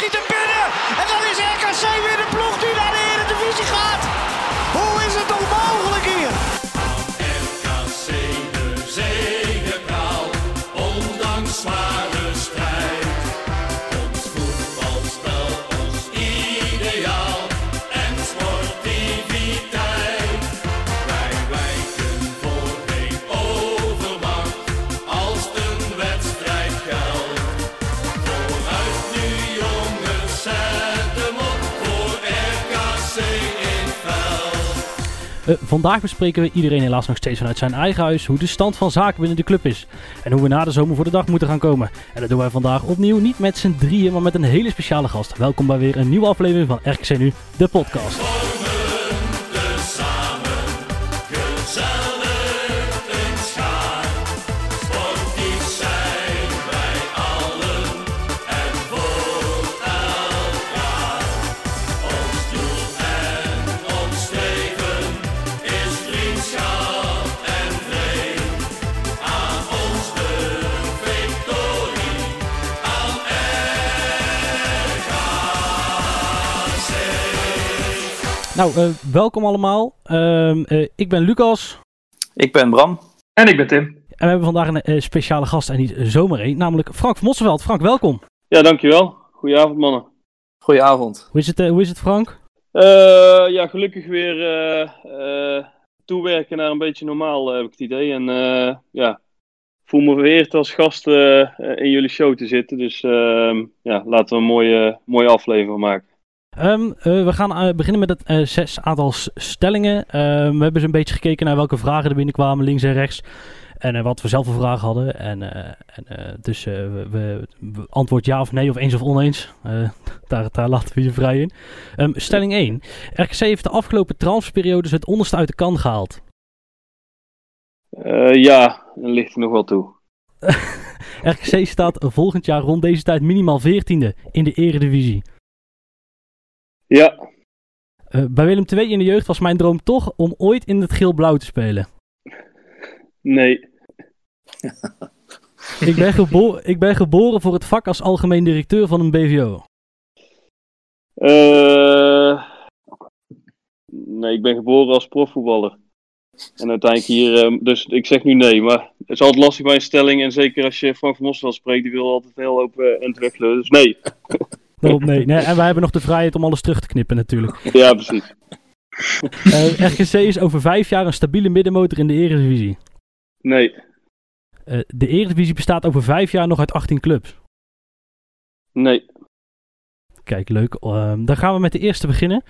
schiet hem binnen. En dan Eh, vandaag bespreken we iedereen helaas nog steeds vanuit zijn eigen huis hoe de stand van zaken binnen de club is. En hoe we na de zomer voor de dag moeten gaan komen. En dat doen wij vandaag opnieuw niet met z'n drieën, maar met een hele speciale gast. Welkom bij weer een nieuwe aflevering van RKC Nu, de podcast. Nou, eh, welkom allemaal. Ehm, eh, ik ben Lucas. Ik ben Bram. En ik ben Tim. En we hebben vandaag een eh, speciale gast en niet zomaar één, namelijk Frank van Mosselveld. Frank, welkom. Ja, dankjewel. Goedenavond, mannen. Goedenavond. Hoe is het, hoe is het Frank? Eh, ja, gelukkig weer eh, eh, toewerken naar een beetje normaal, heb ik het idee. En eh, ja, voel me vereerd als gast in jullie show te zitten. Dus ehm, ja, laten we een mooie, mooie aflevering maken. Ehm, eh, we gaan eh, beginnen met het eh, zes aantal stellingen. Ehm, we hebben eens een beetje gekeken naar welke vragen er binnenkwamen, links en rechts. En wat we zelf voor vragen hadden. En, en, dus we, we, antwoord ja of nee of eens of oneens. Daar, daar laten we je vrij in. Ehm, stelling 1. RKC heeft de afgelopen transferperiodes het onderste uit de kan gehaald. Eh, ja, dat ligt er nog wel toe. RKC staat volgend jaar rond deze tijd minimaal 14e in de eredivisie. Ja, Eh, bij Willem II in de jeugd was mijn droom toch om ooit in het geel-blauw te spelen. nee. Ik ben, gebo- ik ben geboren voor het vak als algemeen directeur van een BVO. Eh, nee, ik ben geboren als profvoetballer. En uiteindelijk hier, eh, dus ik zeg nu nee, maar het is altijd lastig bij een stelling. En zeker als je Frank van Mosselveld spreekt, die wil altijd heel open en weglullen. Dus nee. Daarop nee. nee. En wij hebben nog de vrijheid om alles terug te knippen natuurlijk. Ja, precies. Eh, RKC is over vijf jaar een stabiele middenmotor in de Eredivisie. Nee, Eh, de Eredivisie bestaat over vijf jaar nog uit 18 clubs. nee. Kijk, leuk. Ehm, dan gaan we met de eerste beginnen.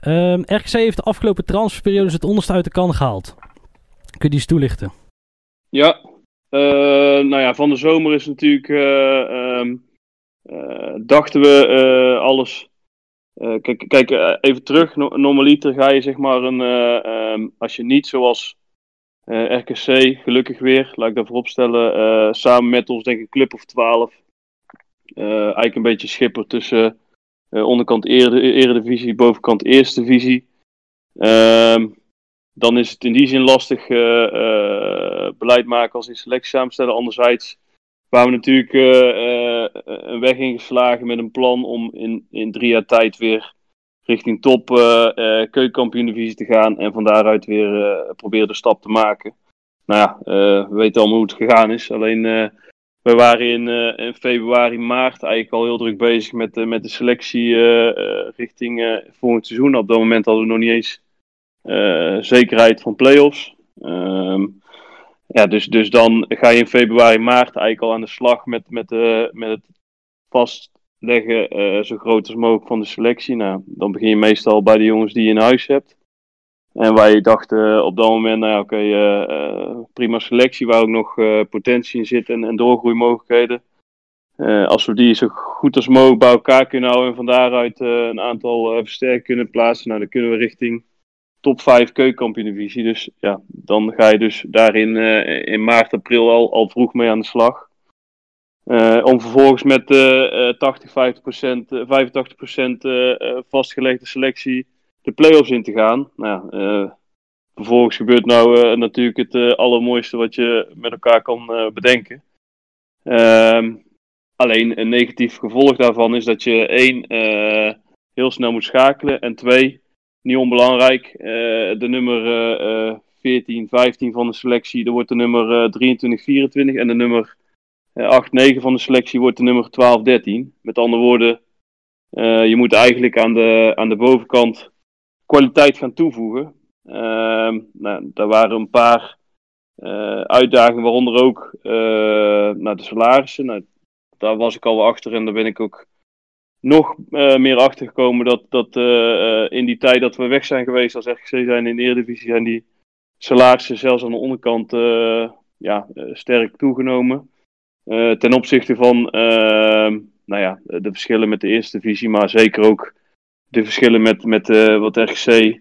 Ehm, RKC heeft de afgelopen transferperiodes het onderste uit de kan gehaald. Kun je die eens toelichten? Ja, eh, nou ja, van de zomer is natuurlijk, eh, ehm, eh, dachten we eh, alles. eh, kijk, kijk eh, even terug. No- normaliter ga je zeg maar een, eh, ehm, als je niet zoals eh, RKC, gelukkig weer, laat ik dat vooropstellen, eh samen met ons denk ik een club of 12. eh, eigenlijk een beetje schipper tussen eh, onderkant Eredivisie, bovenkant Eerste Divisie. Ehm dan is het in die zin lastig eh, eh, beleid maken als in selectie samenstellen. Anderzijds waren we natuurlijk eh, eh, een weg ingeslagen met een plan om in, in drie jaar tijd weer richting top eh eh keukenkampioen-divisie te gaan. En van daaruit weer proberen de stap te maken. Nou ja, we weten allemaal hoe het gegaan is. Alleen we waren in, in februari, maart eigenlijk al heel druk bezig met, de met de selectie eh, richting volgend seizoen. Op dat moment hadden we nog niet eens zekerheid van play-offs. Ehm, ja, dus, dus dan ga je in februari, maart eigenlijk al aan de slag met, met, de, met het vastleggen eh, zo groot als mogelijk van de selectie. Nou, dan begin je meestal bij de jongens die je in huis hebt. En wij dachten op dat moment, nou ja, oké, eh, eh, prima selectie waar ook nog eh, potentie in zit en, en doorgroeimogelijkheden. Eh, als we die zo goed als mogelijk bij elkaar kunnen houden en van daaruit eh, een aantal eh, versterkingen kunnen plaatsen, nou, dan kunnen we richting top 5 keukenkampioen-divisie. Dus ja, dan ga je dus daarin eh, in maart, april al, al vroeg mee aan de slag. Eh, om vervolgens met eh 80, 50 procent, eh, 85 procent eh, eh, vastgelegde selectie de play-offs in te gaan. Nou, eh, vervolgens gebeurt nou natuurlijk het allermooiste wat je met elkaar kan bedenken. Ehm, alleen een negatief gevolg daarvan is dat je één heel snel moet schakelen en twee, niet onbelangrijk, eh, de nummer eh, eh, 14, 15 van de selectie, er wordt de nummer eh, 23, 24 en de nummer eh, 8, 9 van de selectie wordt de nummer 12, 13. Met andere woorden, eh, je moet eigenlijk aan de, aan de bovenkant kwaliteit gaan toevoegen. Ehm, nou, daar waren een paar eh, uitdagingen, waaronder ook eh, naar de salarissen. Nou, daar was ik al achter en daar ben ik ook nog eh, meer achter gekomen dat, dat eh, eh, in die tijd dat we weg zijn geweest als RGC zijn in de Eredivisie zijn die salarissen zelfs aan de onderkant ja, sterk toegenomen. Ten opzichte van ehm, nou ja, de verschillen met de eerste divisie, maar zeker ook de verschillen met, met wat RGC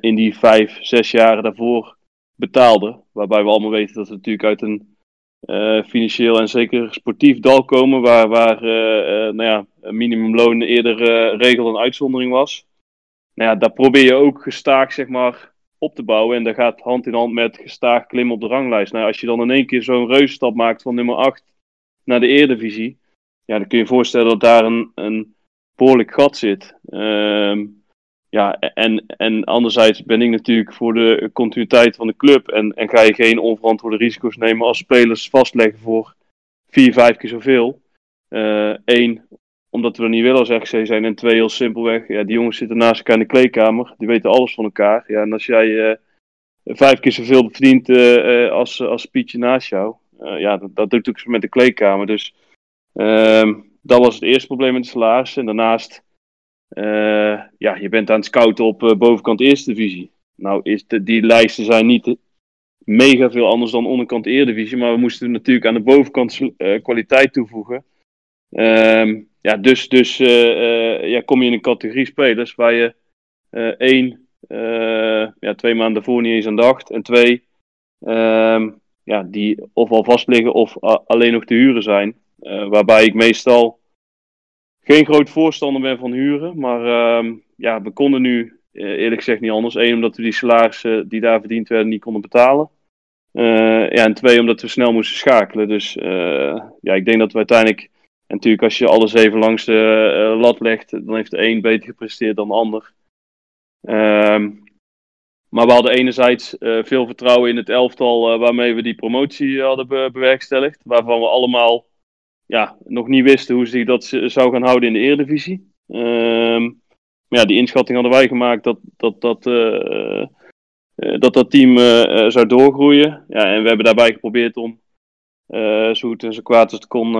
in die vijf, zes jaren daarvoor betaalde. Waarbij we allemaal weten dat we natuurlijk uit een eh, financieel en zeker sportief dal komen, waar, waar eh, eh, nou ja, minimumloon eerder regel en uitzondering was. Nou ja, daar probeer je ook gestaag zeg maar, op te bouwen. En dat gaat hand in hand met gestaag klimmen op de ranglijst. Nou, als je dan in één keer zo'n reuzenstap maakt van nummer 8 naar de Eredivisie, ja, dan kun je je voorstellen dat daar een, een behoorlijk gat zit. Ehm, ja, en, en anderzijds ben ik natuurlijk voor de continuïteit van de club. En, en ga je geen onverantwoorde risico's nemen als spelers vastleggen voor vier, vijf keer zoveel. Eén, omdat we er niet willen als RGC zijn. En twee, heel simpelweg, ja, die jongens zitten naast elkaar in de kleedkamer. Die weten alles van elkaar. Ja, en als jij eh, vijf keer zoveel verdient eh, eh, als, als Pietje naast jou. eh, ja, dat, dat doet ook met de kleedkamer. Dus ehm, dat was het eerste probleem met de salaris. En daarnaast, eh, ja, je bent aan het scouten op eh, bovenkant eerste divisie. Nou, is de, die lijsten zijn niet mega veel anders dan onderkant Eredivisie. Maar we moesten natuurlijk aan de bovenkant eh, kwaliteit toevoegen. Ehm, ja, dus dus eh, eh, ja, kom je in een categorie spelers waar je eh, één, eh, ja, twee maanden daarvoor niet eens aan dacht. En twee, ehm, ja, die of al vast liggen of alleen nog te huren zijn. Eh, waarbij ik meestal geen groot voorstander ben van huren. Maar ehm, ja, we konden nu eh, eerlijk gezegd niet anders. Eén, omdat we die salarissen die daar verdiend werden niet konden betalen. Eh, ja, en twee, omdat we snel moesten schakelen. Dus eh, ja, ik denk dat we uiteindelijk... En natuurlijk, als je alles even langs de lat legt, dan heeft de een beter gepresteerd dan de ander. Ehm, maar we hadden enerzijds veel vertrouwen in het elftal waarmee we die promotie hadden be- bewerkstelligd. Waarvan we allemaal ja, nog niet wisten hoe zich dat zou gaan houden in de Eredivisie. Ehm, maar ja, die inschatting hadden wij gemaakt dat dat, dat, eh, eh, dat, dat team eh, zou doorgroeien. Ja, en we hebben daarbij geprobeerd om eh, zo goed en zo kwaad als het kon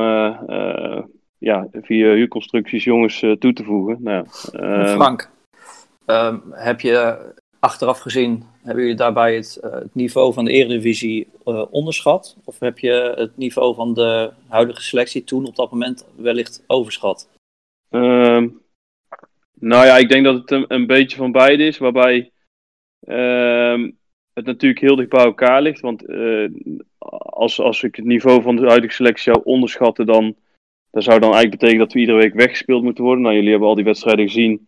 ja, via huurconstructies jongens toe te voegen. Nou, ehm, Frank, ehm, heb je achteraf gezien, hebben jullie daarbij het, eh, het niveau van de Eredivisie eh, onderschat? Of heb je het niveau van de huidige selectie toen op dat moment wellicht overschat? Ehm, nou ja, ik denk dat het een, beetje van beide is. Waarbij ehm, het natuurlijk heel dicht bij elkaar ligt. Want eh, als, als ik het niveau van de huidige selectie zou onderschatten, dan, dan zou dan eigenlijk betekenen dat we iedere week weggespeeld moeten worden. Nou, jullie hebben al die wedstrijden gezien.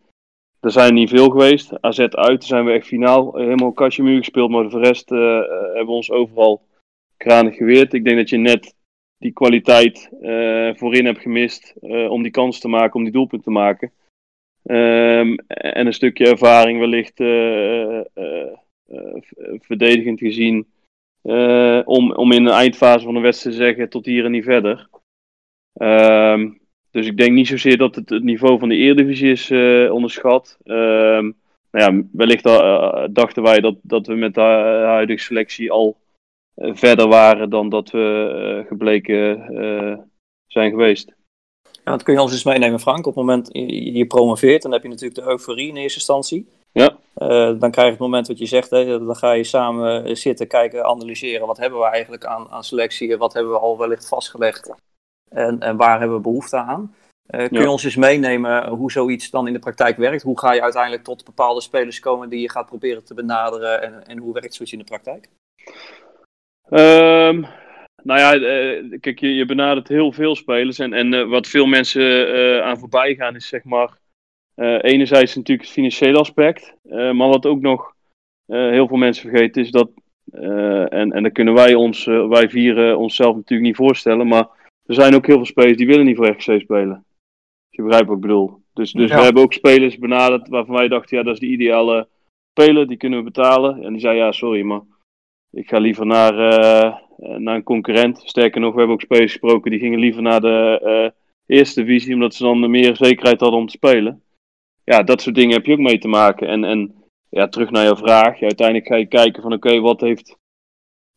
Er zijn niet veel geweest. AZ uit, zijn we echt finaal helemaal kastje muur gespeeld. Maar voor de rest eh, hebben we ons overal kranig geweerd. Ik denk dat je net die kwaliteit eh, voorin hebt gemist eh, om die kans te maken, om die doelpunt te maken. Ehm, en een stukje ervaring wellicht verdedigend gezien. om, om in de eindfase van de wedstrijd te zeggen tot hier en niet verder. Ehm, dus ik denk niet zozeer dat het, het niveau van de Eredivisie is eh, onderschat. Ehm, nou ja, wellicht eh, dachten wij dat, dat we met de huidige selectie al eh, verder waren dan dat we eh, gebleken eh, zijn geweest. Ja, dat kun je ons eens meenemen, Frank. Op het moment je, je promoveert, dan heb je natuurlijk de euforie in eerste instantie. Ja. Eh, dan krijg je het moment wat je zegt, hè, dan ga je samen zitten, kijken, analyseren. Wat hebben we eigenlijk aan, aan selectie? Wat hebben we al wellicht vastgelegd? En, en waar hebben we behoefte aan? Eh, kun Ja. je ons eens meenemen hoe zoiets dan in de praktijk werkt? Hoe ga je uiteindelijk tot bepaalde spelers komen die je gaat proberen te benaderen? En, en hoe werkt zoiets in de praktijk? Ehm, nou ja, eh, kijk, je, je benadert heel veel spelers. En, en eh, wat veel mensen aan voorbij gaan is zeg maar... enerzijds natuurlijk het financiële aspect. maar wat ook nog heel veel mensen vergeten is dat... en, en dat kunnen wij ons, wij vieren onszelf natuurlijk niet voorstellen. Maar er zijn ook heel veel spelers die willen niet voor RKC spelen. Als je begrijpt wat ik bedoel. Dus, dus Ja. we hebben ook spelers benaderd waarvan wij dachten, ja, dat is de ideale speler, die kunnen we betalen. En die zei, ja, sorry, maar ik ga liever naar, eh, naar een concurrent. Sterker nog, we hebben ook spelers gesproken die gingen liever naar de eh, eerste divisie, omdat ze dan meer zekerheid hadden om te spelen. Ja, dat soort dingen heb je ook mee te maken. En, en ja, terug naar jouw vraag. Ja, uiteindelijk ga je kijken van, oké, wat heeft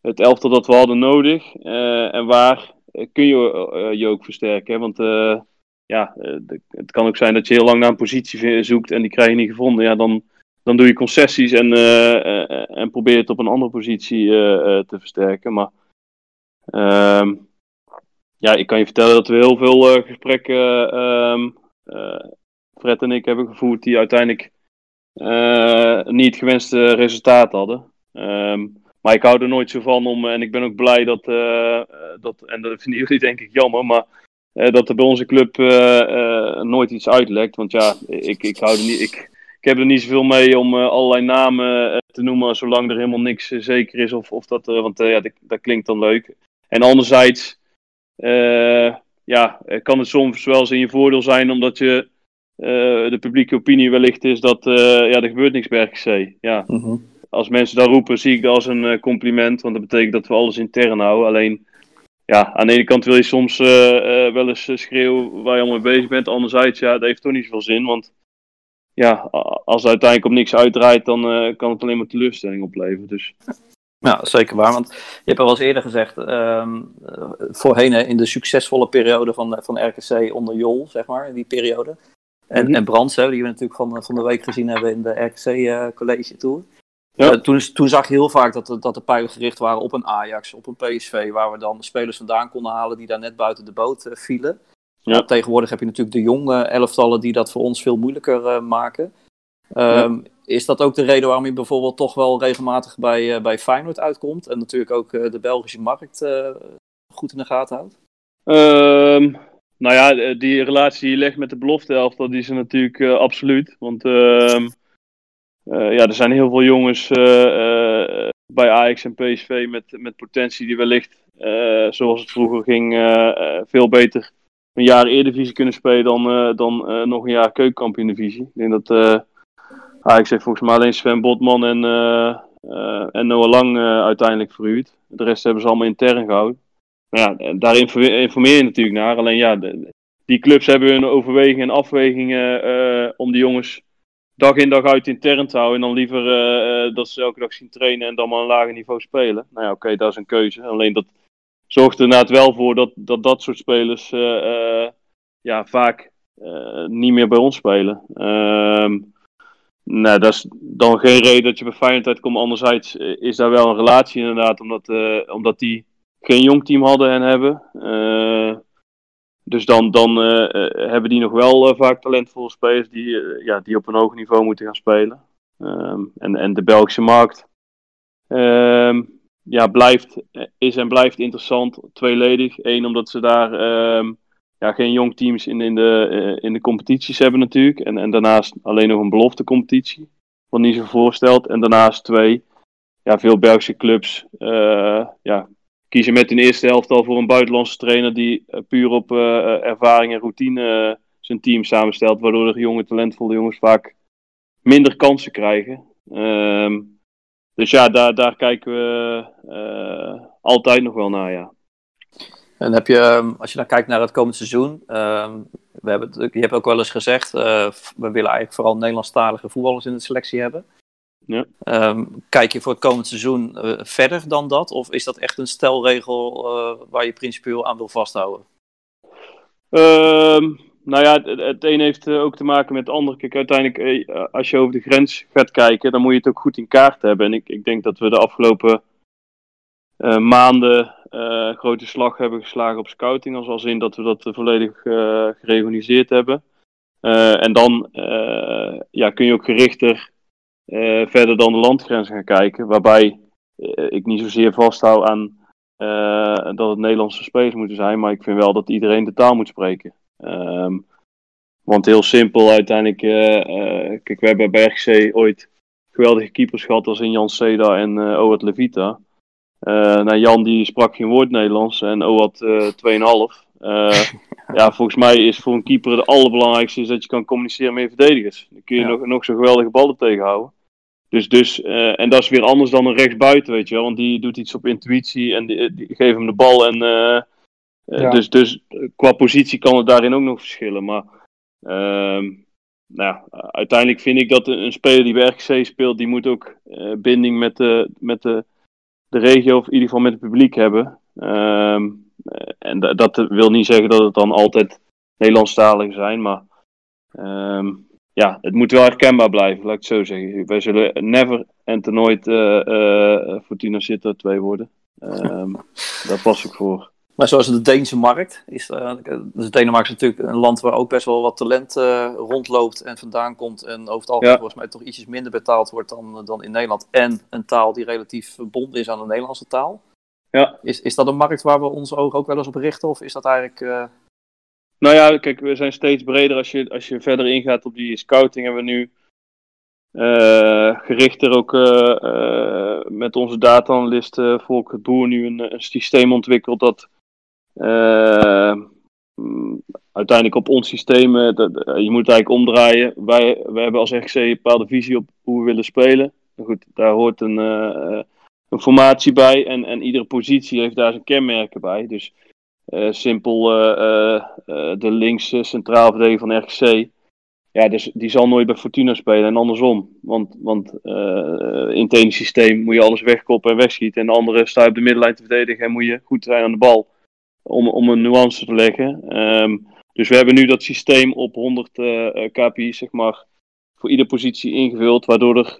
het elftal dat we hadden nodig? Eh, en waar kun je eh, je ook versterken? Want eh, ja, eh, het kan ook zijn dat je heel lang naar een positie zoekt en die krijg je niet gevonden. Ja, dan, dan doe je concessies en, eh, eh, en probeer het op een andere positie eh, eh, te versterken. Maar ehm, ja, ik kan je vertellen dat we heel veel eh, gesprekken, ehm, eh, Fred en ik, hebben gevoerd die uiteindelijk eh, niet het gewenste resultaat hadden. Ehm, maar ik hou er nooit zo van om, en ik ben ook blij dat, eh, eh, dat en dat vinden jullie denk ik jammer, maar eh, dat er bij onze club eh, eh, nooit iets uitlekt. Want ja, ik, ik, hou er niet, ik, ik heb er niet zoveel mee om eh, allerlei namen eh, te noemen, zolang er helemaal niks eh, zeker is. Of, of dat, eh, want eh, ja, dat, klinkt dan leuk. En anderzijds, eh, ja, eh, kan het soms wel eens in je voordeel zijn, omdat je eh, de publieke opinie wellicht is dat eh, ja, er gebeurt niks bij RKC. Ja, Mhm. Als mensen dat roepen, zie ik dat als een eh, compliment. Want dat betekent dat we alles intern houden. Alleen, ja, aan de ene kant wil je soms eh, eh, wel eens schreeuwen waar je allemaal mee bezig bent. Anderzijds, ja, dat heeft toch niet zoveel zin. Want ja, als het uiteindelijk op niks uitdraait, dan kan het alleen maar teleurstelling opleveren. Dus Ja, zeker waar. Want je hebt al eens eerder gezegd, ehm, eh, voorheen in de succesvolle periode van, van RKC onder Jol, zeg maar, in die periode. En, Mhm. en Brands, hè, die we natuurlijk van, van de week gezien hebben in de RKC College Tour. Ja. Eh, toen, toen zag je heel vaak dat, de- dat de pijlen gericht waren op een Ajax, op een PSV, waar we dan spelers vandaan konden halen die daar net buiten de boot eh, vielen. Ja. Tegenwoordig heb je natuurlijk de jonge elftallen die dat voor ons veel moeilijker eh, maken. Ehm, Is dat ook de reden waarom je bijvoorbeeld toch wel regelmatig bij, bij Feyenoord uitkomt? En natuurlijk ook de Belgische markt goed in de gaten houdt? Ehm, nou ja, die relatie die je legt met de belofte elftal, die is er natuurlijk absoluut. Want ehm, eh, ja, er zijn heel veel jongens eh, eh, bij Ajax en PSV met, met potentie die wellicht, eh, zoals het vroeger ging, eh, eh, veel beter een jaar Eredivisie kunnen spelen dan, eh, dan eh, nog een jaar keukenkampioen divisie. Ik denk dat eh, Ajax heeft volgens mij alleen Sven Botman en, eh, eh, en Noah Lang eh, uiteindelijk verhuurd. De rest hebben ze allemaal intern gehouden. Nou ja, daar informeer, je natuurlijk naar. Alleen ja, die clubs hebben hun overwegingen en afwegingen eh, om die jongens dag in dag uit intern te houden. En dan liever eh, eh, dat ze elke dag zien trainen en dan maar een lager niveau spelen. Nou ja, oké, dat is een keuze. Alleen dat zorgt er inderdaad wel voor dat dat, dat soort spelers eh, ja, vaak niet meer bij ons spelen. Ehm nou, dat is dan geen reden dat je bij Feyenoord uitkomt. Anderzijds is daar wel een relatie inderdaad, omdat, omdat die geen jong team hadden en hebben. Dus dan, dan eh, eh, hebben die nog wel eh, vaak talentvolle spelers die, ja, die op een hoog niveau moeten gaan spelen. Ehm, en, en de Belgische markt ehm, ja, blijft, is en blijft interessant, tweeledig. Eén, omdat ze daar ehm, ja, geen jong teams in, in, de, in de competities hebben natuurlijk. En, en daarnaast alleen nog een belofte competitie, wat niet zo voorstelt. En daarnaast twee, ja, veel Belgische clubs ja, kiezen met hun eerste helft al voor een buitenlandse trainer die eh, puur op eh, ervaring en routine eh, zijn team samenstelt, waardoor de jonge talentvolle jongens vaak minder kansen krijgen. Ehm, dus ja, daar, daar kijken we eh, altijd nog wel naar, ja. En heb je, ehm, als je dan kijkt naar het komend seizoen, ehm, we hebben, je hebt ook wel eens gezegd, eh, we willen eigenlijk vooral Nederlandstalige voetballers in de selectie hebben. Ja. Ehm, kijk je voor het komend seizoen eh, verder dan dat? Of is dat echt een stelregel eh, waar je principieel aan wil vasthouden? Ehm, nou ja, het, het een heeft eh, ook te maken met het ander. Kijk, uiteindelijk, als je over de grens gaat kijken, dan moet je het ook goed in kaart hebben. En ik, ik denk dat we de afgelopen maanden grote slag hebben geslagen op scouting. Als, als in dat we dat volledig gereorganiseerd hebben. En dan ja, kun je ook gerichter eh, verder dan de landgrenzen gaan kijken. Waarbij eh, ik niet zozeer vasthoud aan eh, dat het Nederlandse spelers moeten zijn. Maar ik vind wel dat iedereen de taal moet spreken. Ehm, want heel simpel, uiteindelijk. kijk, we hebben bij RGC ooit geweldige keepers gehad als in Jan Seda en Owat Levita. Eh nou, Jan die sprak geen woord Nederlands en Owat eh 2,5. Eh, ja, volgens mij is voor een keeper het allerbelangrijkste is dat je kan communiceren met je verdedigers. Dan kun je Ja. nog, nog zo geweldige ballen tegenhouden. Dus, dus, eh, en dat is weer anders dan een rechtsbuiten, weet je wel. Want die doet iets op intuïtie en die, die geeft hem de bal. En, eh, eh, Ja. dus, dus eh, qua positie kan het daarin ook nog verschillen. Maar ehm, nou, ja, uiteindelijk vind ik dat een, speler die bij RKC speelt, die moet ook eh, binding met, de, met de, de regio, of in ieder geval met het publiek hebben. Ehm, eh, en da- dat wil niet zeggen dat het dan altijd Nederlandstalig zijn, maar ehm, ja, het moet wel herkenbaar blijven, laat ik het zo zeggen. Wij zullen never en ten nooit eh eh, Fortuna Sittard 2 worden. Ehm daar pas ik voor. Maar zoals de Deense markt, is, eh, dus Denemarken is natuurlijk een land waar ook best wel wat talent eh, rondloopt en vandaan komt. En over het algemeen Ja. volgens mij toch ietsjes minder betaald wordt dan, dan in Nederland. En een taal die relatief verbonden is aan de Nederlandse taal. Ja. Is, is dat een markt waar we onze ogen ook wel eens op richten? Of is dat eigenlijk... Nou ja, kijk, we zijn steeds breder als je, als je verder ingaat op die scouting. Hebben we nu eh gerichter ook eh, eh, met onze data-analyst Volker Boer nu een, systeem ontwikkeld dat mm, uiteindelijk op ons systeem, je moet eigenlijk omdraaien. Wij, wij hebben als RGC een bepaalde visie op hoe we willen spelen. Goed, daar hoort een, een formatie bij en, en iedere positie heeft daar zijn kenmerken bij. Dus eh, simpel eh, eh, de linkse centraal verdediger van RGC. Ja, dus die zal nooit bij Fortuna spelen en andersom. Want, want in het ene systeem moet je alles wegkoppen en wegschieten. En de andere sta je op de middenlijn te verdedigen en moet je goed zijn aan de bal. Om, om een nuance te leggen. Ehm, dus we hebben nu dat systeem op 100 eh eh, KPI, zeg maar, voor iedere positie ingevuld. Waardoor er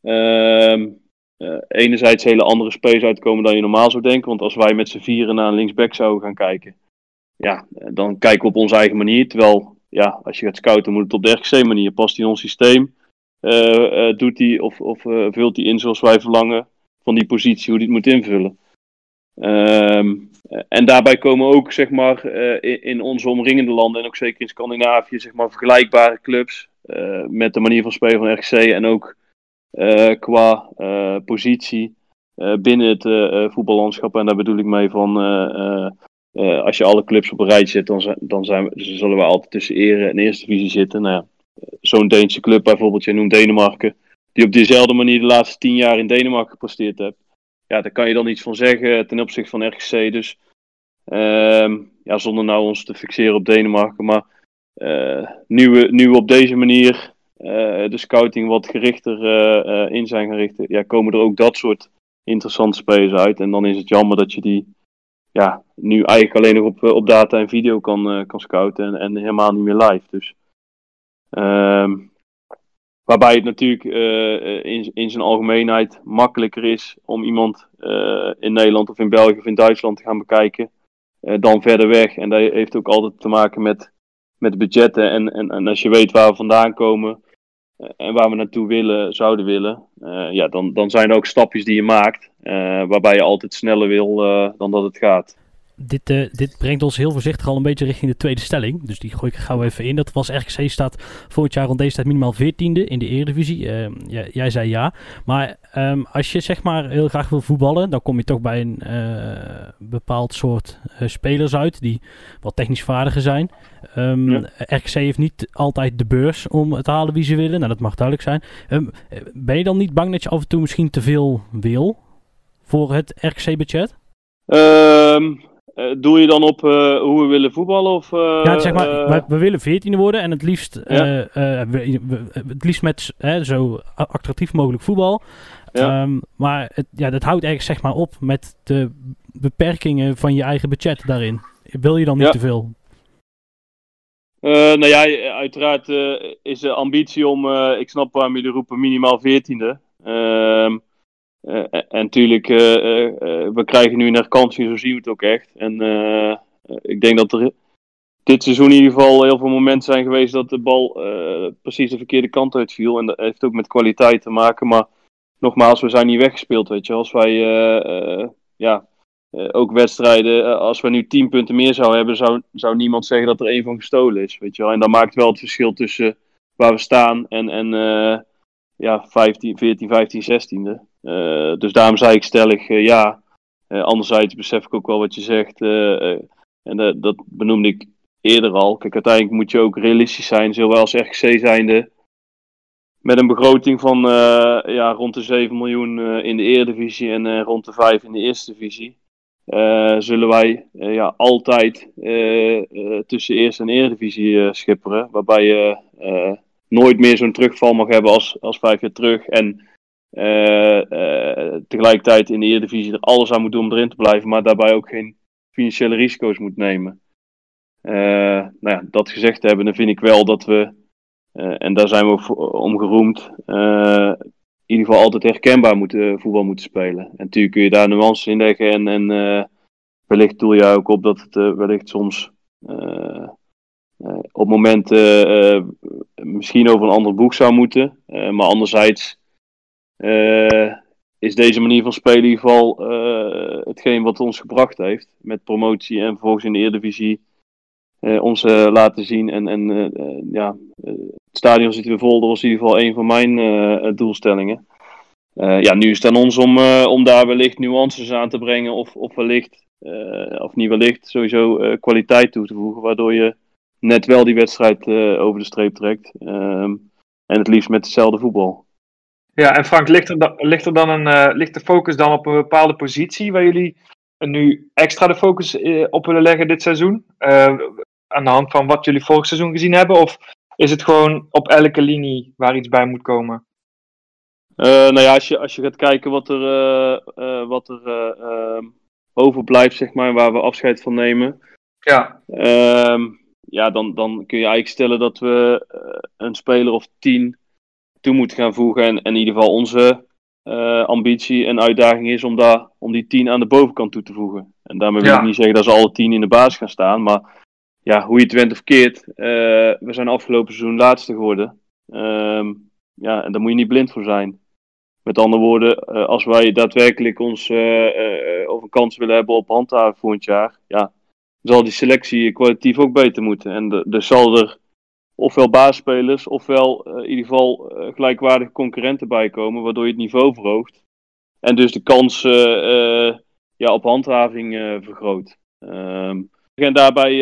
ehm, eh, enerzijds hele andere spelers uitkomen dan je normaal zou denken. Want als wij met z'n vieren naar een linksback zouden gaan kijken, ja, eh, dan kijken we op onze eigen manier. Terwijl, ja, als je gaat scouten, moet het op de RGC-manier. Past hij in ons systeem? Eh, doet hij of, of vult hij in zoals wij verlangen van die positie, hoe hij het moet invullen? Ehm, eh, en daarbij komen ook, zeg maar, in, in onze omringende landen en ook zeker in Scandinavië, zeg maar, vergelijkbare clubs met de manier van spelen van RGC en ook qua eh, positie eh, binnen het eh, eh, voetballandschap. En daar bedoel ik mee van, eh, eh, eh, als je alle clubs op een rijtje zet, dan, dan zijn we, zullen we altijd tussen ere en eerste divisie zitten. Nou ja, zo'n Deense club bijvoorbeeld, je noemt Denemarken, die op dezelfde manier de laatste tien jaar in Denemarken gepresteerd heeft. Ja, daar kan je dan iets van zeggen ten opzichte van RGC. Dus ehm, ja, zonder nou ons te fixeren op Denemarken. Maar eh, nu, we, nu we op deze manier eh, de scouting wat gerichter eh, eh, in zijn gericht, ja, komen er ook dat soort interessante spelers uit. En dan is het jammer dat je die ja, nu eigenlijk alleen nog op, eh, op data en video kan, eh, kan scouten en, helemaal niet meer live. Dus, ehm, waarbij het natuurlijk eh, in, in zijn algemeenheid makkelijker is om iemand eh, in Nederland of in België of in Duitsland te gaan bekijken eh, dan verder weg. En dat heeft ook altijd te maken met, met budgetten. En, en, en als je weet waar we vandaan komen eh, en waar we naartoe willen, zouden willen, eh, ja, dan, dan zijn er ook stapjes die je maakt, eh, waarbij je altijd sneller wil eh, dan dat het gaat. Dit, eh, dit brengt ons heel voorzichtig al een beetje richting de tweede stelling. Dus die gooi ik gauw even in. Dat was RKC staat volgend jaar rond deze tijd minimaal 14e in de Eredivisie. Eh, ja, jij zei ja. Maar ehm, als je zeg maar heel graag wil voetballen, dan kom je toch bij een eh, bepaald soort eh, spelers uit die wat technisch vaardiger zijn. Ehm, Ja. RKC heeft niet altijd de beurs om te halen wie ze willen. Nou, dat mag duidelijk zijn. Ehm, ben je dan niet bang dat je af en toe misschien te veel wil voor het RKC-budget? Eh, doe je dan op eh, hoe we willen voetballen? Of, eh, Ja, zeg maar, we willen veertiende worden en het liefst, Ja. we- we- het liefst met zo attractief mogelijk voetbal. Ja. Ehm, maar het, ja, dat houdt ergens zeg maar op met de beperkingen van je eigen budget daarin. Wil je dan niet Ja. te veel? Nou ja, uiteraard is de ambitie om, ik snap waarom jullie roepen, minimaal veertiende. Ehm eh, en natuurlijk, eh, eh, we krijgen nu een herkansing, zo zien we het ook echt. En ik denk dat er dit seizoen in ieder geval heel veel momenten zijn geweest dat de bal precies de verkeerde kant uitviel. En dat heeft ook met kwaliteit te maken. Maar nogmaals, we zijn niet weggespeeld, weet je. Als wij, ja, ook wedstrijden, als we nu 10 punten meer zouden hebben, zou, zou niemand zeggen dat er één van gestolen is. Weet je wel? En dat maakt wel het verschil tussen waar we staan en, en ja, 15, 14, 15, 16e. Eh, dus daarom zei ik stellig eh, ja. Eh, anderzijds besef ik ook wel wat je zegt. En dat, dat benoemde ik eerder al. Kijk, uiteindelijk moet je ook realistisch zijn, zowel als RKC zijnde. Met een begroting van ja, rond de 7 miljoen in de Eredivisie en rond de 5 in de Eerste Divisie. zullen wij ja, altijd tussen Eerste en Eredivisie schipperen. Waarbij je nooit meer zo'n terugval mag hebben als, als vijf jaar terug. En tegelijkertijd in de Eredivisie er alles aan moet doen om erin te blijven. Maar daarbij ook geen financiële risico's moet nemen. Eh, nou ja, dat gezegd hebben, dan vind ik wel dat we, eh, en daar zijn we om geroemd, eh, in ieder geval altijd herkenbaar moeten, voetbal moeten spelen. En natuurlijk kun je daar nuances in leggen en, en eh, wellicht doel je ook op dat het eh, wellicht soms eh, eh, op momenten eh, misschien over een ander boek zou moeten. Eh, maar anderzijds eh, is deze manier van spelen in ieder geval eh, hetgeen wat ons gebracht heeft. Met promotie en vervolgens in de Eredivisie eh, ons eh, laten zien. En, en eh, eh, ja, eh, het stadion zit weer vol. Dat was in ieder geval een van mijn eh, doelstellingen. Eh, ja, nu is het aan ons om, eh, om daar wellicht nuances aan te brengen. Of, of wellicht, eh, of niet wellicht, sowieso eh, kwaliteit toe te voegen. Waardoor je net wel die wedstrijd eh, over de streep trekt. Ehm, en het liefst met hetzelfde voetbal. Ja, en Frank, ligt er, da- ligt er dan een, eh, ligt de focus dan op een bepaalde positie waar jullie nu extra de focus eh, op willen leggen dit seizoen? Eh, aan de hand van wat jullie vorig seizoen gezien hebben? Of is het gewoon op elke linie waar iets bij moet komen? Nou ja, als je, als je gaat kijken wat er, wat er eh, ehm, overblijft, zeg maar, waar we afscheid van nemen. Ja, Ehm, ja, dan, dan kun je eigenlijk stellen dat we een speler of tien toe moeten gaan voegen. En, in ieder geval onze eh, ambitie en uitdaging is om, daar, om die tien aan de bovenkant toe te voegen. En daarmee wil Ja. ik niet zeggen dat ze alle tien in de basis gaan staan. Maar ja, hoe je het went of keert, eh, we zijn afgelopen seizoen laatste geworden. Ehm, ja, en daar moet je niet blind voor zijn. Met andere woorden, eh, als wij daadwerkelijk ons of een kans willen hebben op handhaven volgend jaar, ja, zal die selectie kwalitatief ook beter moeten. En de- dus zal er ofwel baasspelers, ofwel eh, in ieder geval eh, gelijkwaardige concurrenten bij komen, waardoor je het niveau verhoogt. En dus de kans eh, ja, op handhaving vergroot. Ehm, en daarbij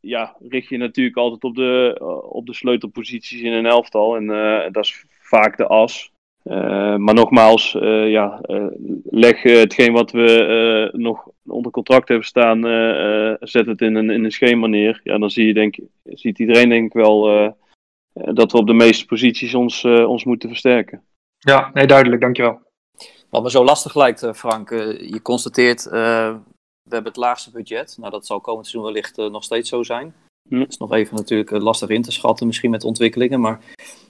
ja, richt je natuurlijk altijd op de, op de sleutelposities in een elftal. En dat is vaak de as. Eh, maar nogmaals, eh, ja, eh, leg hetgeen wat we eh, nog onder contract hebben staan, eh, eh, zet het in een, in een schema neer. Ja, dan zie je denk, ziet iedereen denk ik wel dat we op de meeste posities ons, eh, ons moeten versterken. ja nee, duidelijk, dankjewel. Wat me zo lastig lijkt, Frank, je constateert, eh, we hebben het laagste budget. Nou, dat zal komend seizoen wellicht nog steeds zo zijn. Hm. Het is nog even natuurlijk eh, lastig in te schatten, misschien met ontwikkelingen. Maar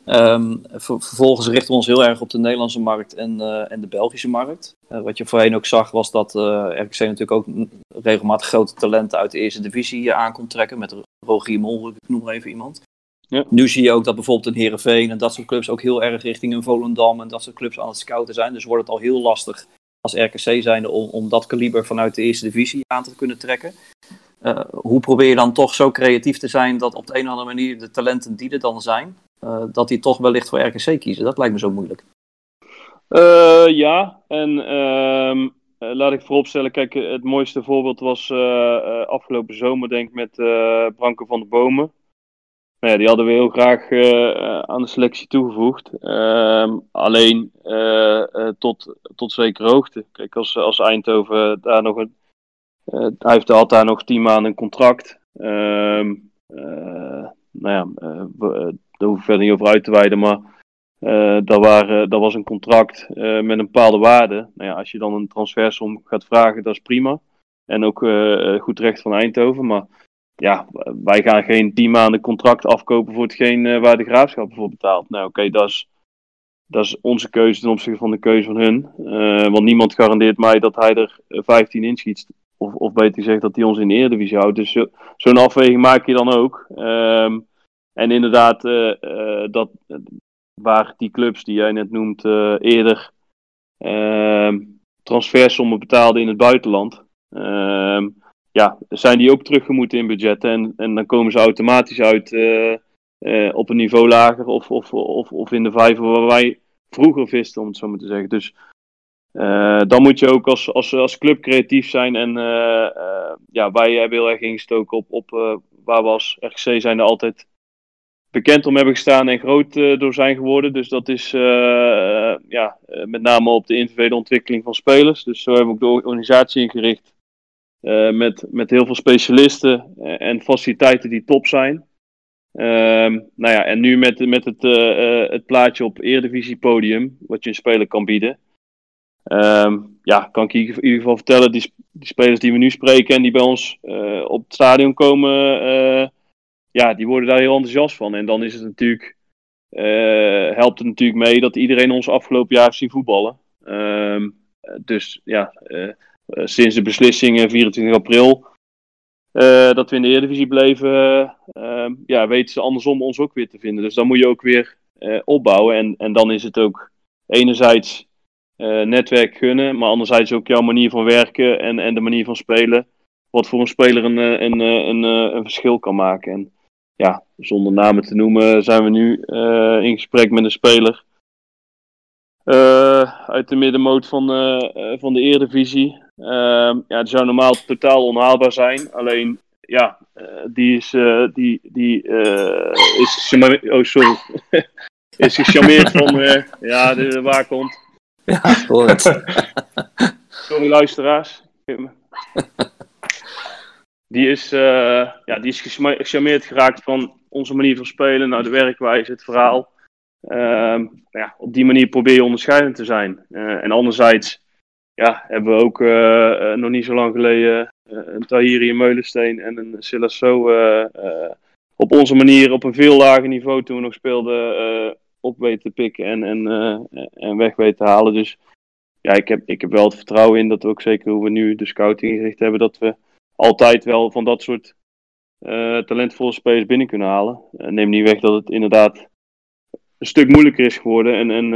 ehm, ver- vervolgens richten we ons heel erg op de Nederlandse markt en, eh, en de Belgische markt. Eh, wat je voorheen ook zag, was dat eh RKC natuurlijk ook n- regelmatig grote talenten uit de eerste divisie aan kon trekken. Met Rogier Mol, ik noem maar even iemand. Ja. Nu zie je ook dat bijvoorbeeld een Heerenveen en dat soort clubs ook heel erg richting een Volendam en dat soort clubs aan het scouten zijn. Dus wordt het al heel lastig als RKC zijnde om, om dat kaliber vanuit de eerste divisie aan te kunnen trekken. Eh, hoe probeer je dan toch zo creatief te zijn dat op de een of andere manier de talenten die er dan zijn, eh, dat die toch wellicht voor RKC kiezen? Dat lijkt me zo moeilijk. Eh, ja, en ehm, eh, laat ik vooropstellen, kijk, het mooiste voorbeeld was afgelopen zomer, denk ik, met Branko van de Bomen. Nou ja, die hadden we heel graag aan de selectie toegevoegd. Ehm, alleen tot, tot zekere hoogte. Kijk, als, als Eindhoven daar nog een. Eh, hij heeft, daar nog tien maanden een contract. Ehm, eh, nou ja, eh, daar hoef ik verder niet over uit te wijden, maar. Dat, waren, dat was een contract met een bepaalde waarde. Nou ja, als je dan een transfersom gaat vragen, dat is prima. En ook goed recht van Eindhoven. Maar ja, wij gaan geen 10 maanden contract afkopen voor hetgeen eh, waar de graafschap voor betaalt. Nou, oké, dat, is, dat is onze keuze ten opzichte van de keuze van hun. Want niemand garandeert mij dat hij er eh, 15 inschiet. Of, of beter gezegd, dat hij ons in de Eredivisie houdt. Dus zo- zo'n afweging maak je dan ook. Ehm, en inderdaad, eh, eh, dat, waar die clubs die jij net noemt eh, eerder ehm, transfersommen betaalden in het buitenland. Ehm, ja, zijn die ook teruggemoeten in budgetten en, en dan komen ze automatisch uit op een niveau lager of, of, of, of in de vijver waar wij vroeger visten, om het zo maar te zeggen. Dus Eh, dan moet je ook als, als, als club creatief zijn. En eh, eh, ja, wij hebben heel erg ingestoken op, op waar we als RGC zijn er altijd bekend om hebben gestaan en groot door zijn geworden. Dus dat is ja, met name op de individuele ontwikkeling van spelers. Dus zo hebben we ook de organisatie ingericht. met, met heel veel specialisten en faciliteiten die top zijn. Ehm, nou ja, en nu met, met het, het plaatje op Eredivisie podium, wat je een speler kan bieden. Ehm, ja, kan ik in ieder geval vertellen, die, die spelers die we nu spreken en die bij ons eh, op het stadion komen, eh, ja, die worden daar heel enthousiast van. En dan is het natuurlijk, eh, helpt het natuurlijk mee dat iedereen ons afgelopen jaar heeft zien voetballen. Ehm, eh, dus ja, sinds de beslissing eh, 24 april dat we in de Eredivisie bleven, eh, ja, weten ze andersom ons ook weer te vinden. Dus dan moet je ook weer opbouwen. En, en dan is het ook enerzijds eh, netwerk gunnen, maar anderzijds ook jouw manier van werken en, en de manier van spelen. Wat voor een speler een, eh, een, eh, een, een verschil kan maken. En ja, zonder namen te noemen, zijn we nu in gesprek met een speler. uit de middenmoot van, van de Eredivisie. Ehm, ja, die zou normaal totaal onhaalbaar zijn. Alleen, ja, die is, die, die, is, oh, sorry. is gecharmeerd van, ja, de, de waakhond. Ja, hoor. Sorry luisteraars. Die is, eh, ja, die is gecharme- gecharmeerd geraakt van onze manier van spelen, nou, de werkwijze, het verhaal. Ehm, ja, op die manier probeer je onderscheidend te zijn. Eh, en anderzijds ja, hebben we ook eh, nog niet zo lang geleden een Tahiri Meulensteen en een Silasso op onze manier op een veel lager niveau toen we nog speelden op weten te pikken en, en, eh, en weg weten te halen. Dus ja, ik heb, ik heb wel het vertrouwen in dat we ook zeker hoe we nu de scouting ingericht hebben, dat we altijd wel van dat soort eh, talentvolle spelers binnen kunnen halen. Eh, neem niet weg dat het inderdaad een stuk moeilijker is geworden. En, en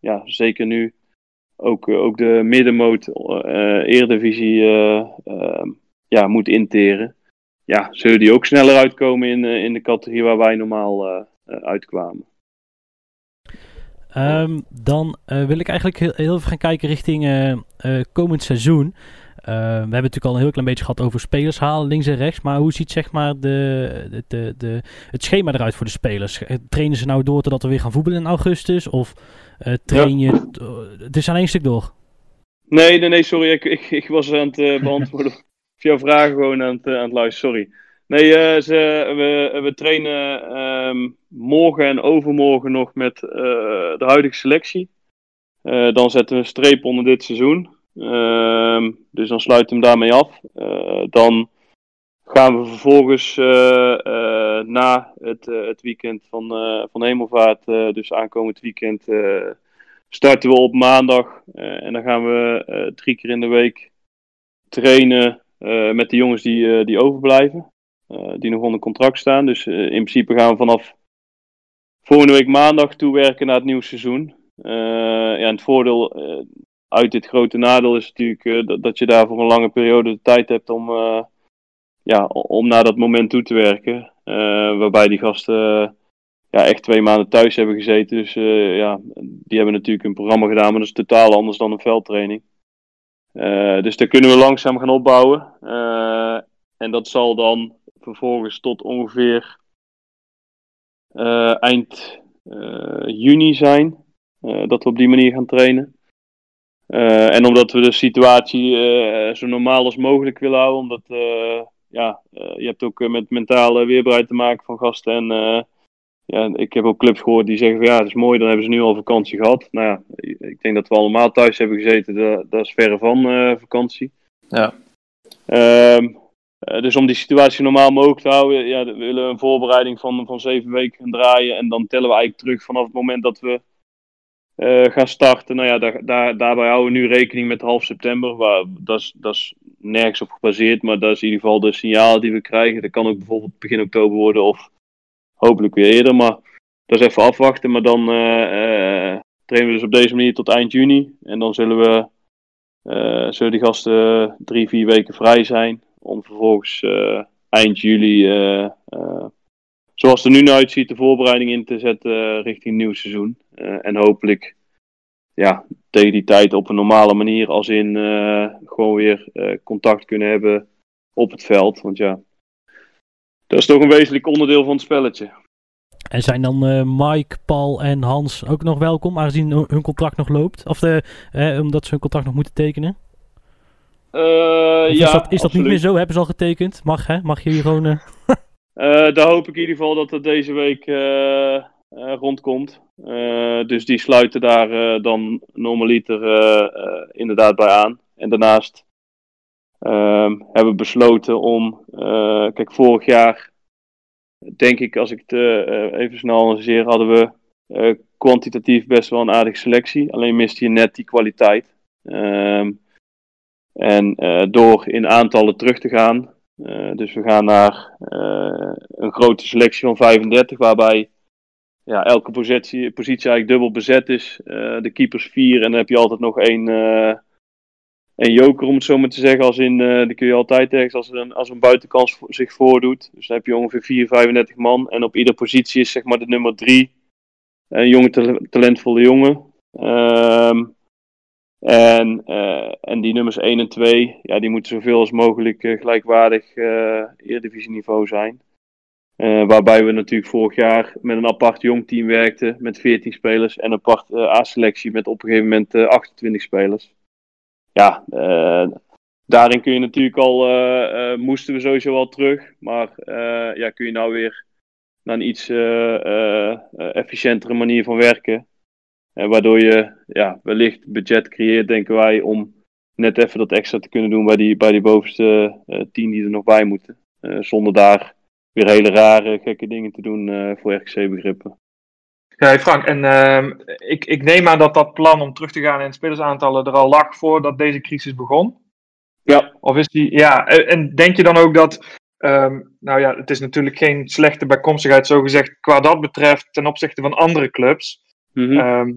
ja, zeker nu ook, ook de middenmoot Eredivisie ja, moet interen. Ja, zullen die ook sneller uitkomen in, in de categorie waar wij normaal uitkwamen. Ehm, dan eh, wil ik eigenlijk heel, heel even gaan kijken richting eh, eh, komend seizoen. Eh, we hebben natuurlijk al een heel klein beetje gehad over spelers halen links en rechts. Maar hoe ziet zeg maar de, de, de, de, het schema eruit voor de spelers? Trainen ze nou door totdat we weer gaan voetballen in augustus? Of train je... het is aan één stuk door. Nee, nee, nee, sorry. Ik, ik, ik was aan het beantwoorden. of jouw vragen gewoon aan het, aan het luisteren, sorry. Nee, eh, ze, we, we trainen ehm, morgen en overmorgen nog met eh, de huidige selectie. Eh, dan zetten we een streep onder dit seizoen. Ehm, dus dan sluiten we hem daarmee af. Dan gaan we vervolgens na het, het weekend van, van Hemelvaart, dus aankomend weekend, starten we op maandag. en dan gaan we drie keer in de week trainen met de jongens die, die overblijven. Eh, die nog onder contract staan. Dus eh, in principe gaan we vanaf volgende week maandag toewerken naar het nieuwe seizoen. Eh, ja, en het voordeel uit dit grote nadeel is natuurlijk dat, dat je daar voor een lange periode de tijd hebt om, ja, om naar dat moment toe te werken. Waarbij die gasten ja, echt twee maanden thuis hebben gezeten. Dus ja, die hebben natuurlijk een programma gedaan, maar dat is totaal anders dan een veldtraining. Dus daar kunnen we langzaam gaan opbouwen. En dat zal dan vervolgens tot ongeveer eh, eind eh, juni zijn. eh, dat we op die manier gaan trainen. En omdat we de situatie zo normaal als mogelijk willen houden, omdat ja, je hebt ook met mentale weerbaarheid te maken van gasten. En ja, ik heb ook clubs gehoord die zeggen van ja, dat is mooi, dan hebben ze nu al vakantie gehad. Nou ja, ik denk dat we allemaal thuis hebben gezeten, dat, dat is verre van vakantie. Ja. Ehm, eh, dus om die situatie normaal mogelijk te houden, ja, we een voorbereiding van, van zeven weken draaien. En dan tellen we eigenlijk terug vanaf het moment dat we eh, gaan starten. Nou ja, daar, daar, daarbij houden we nu rekening met half september. Dat, is, dat is nergens op gebaseerd, maar dat is in ieder geval de signalen die we krijgen. Dat kan ook bijvoorbeeld begin oktober worden of hopelijk weer eerder. Maar dat is even afwachten. Maar dan eh, trainen we dus op deze manier tot eind juni. En dan zullen we zullen die gasten drie, vier weken vrij zijn. Om vervolgens eh, eind juli, eh, eh, zoals het er nu naar uitziet, de voorbereiding in te zetten richting nieuw seizoen. En hopelijk ja, tegen die tijd op een normale manier, als in gewoon weer contact kunnen hebben op het veld. Want ja, dat is toch een wezenlijk onderdeel van het spelletje. En zijn dan Mike, Paul en Hans ook nog welkom, aangezien hun contract nog loopt? Of de, omdat ze hun contract nog moeten tekenen? Eh, ja, is dat, is dat niet meer zo? Hebben ze al getekend? Mag hè? Mag je hier gewoon... eh, Eh, daar hoop ik in ieder geval dat het deze week rondkomt. Dus die sluiten daar dan normaliter inderdaad bij aan. En daarnaast ehm, hebben we besloten om, kijk, vorig jaar, denk ik, als ik het even snel analyseer, hadden we eh, kwantitatief best wel een aardige selectie. Alleen miste je net die kwaliteit. Ehm, en eh, door in aantallen terug te gaan, eh, dus we gaan naar eh, een grote selectie van 35, waarbij ja, elke positie, positie eigenlijk dubbel bezet is. De keepers vier en dan heb je altijd nog één, één joker, om het zo maar te zeggen. Als in, die kun je altijd ergens als een, als een buitenkans zich voordoet. Dus dan heb je ongeveer 4, 35 man. En op iedere positie is zeg maar de nummer drie een jonge, tal- talentvolle jongen. Ehm, en, eh, en die nummers 1 en 2, ja, die moeten zoveel als mogelijk eh, gelijkwaardig eh Eredivisieniveau zijn. Waarbij we natuurlijk vorig jaar met een apart jong team werkten met 14 spelers en een apart A-selectie met op een gegeven moment eh, 28 spelers. Ja, daarin kun je natuurlijk al, moesten we sowieso al terug, maar ja, kun je nou weer naar een iets efficiëntere manier van werken. Eh, waardoor je ja, wellicht budget creëert, denken wij, om net even dat extra te kunnen doen bij die, bij die bovenste eh, tien die er nog bij moeten. Eh, zonder daar weer hele rare, gekke dingen te doen eh, voor RKC-begrippen. Ja, hey Frank, en ehm, ik, ik neem aan dat dat plan om terug te gaan in spelersaantallen er al lag voordat deze crisis begon. Ja. Of is die, ja, en en denk je dan ook dat, ehm, nou ja, het is natuurlijk geen slechte bijkomstigheid zo gezegd qua dat betreft ten opzichte van andere clubs. Ehm,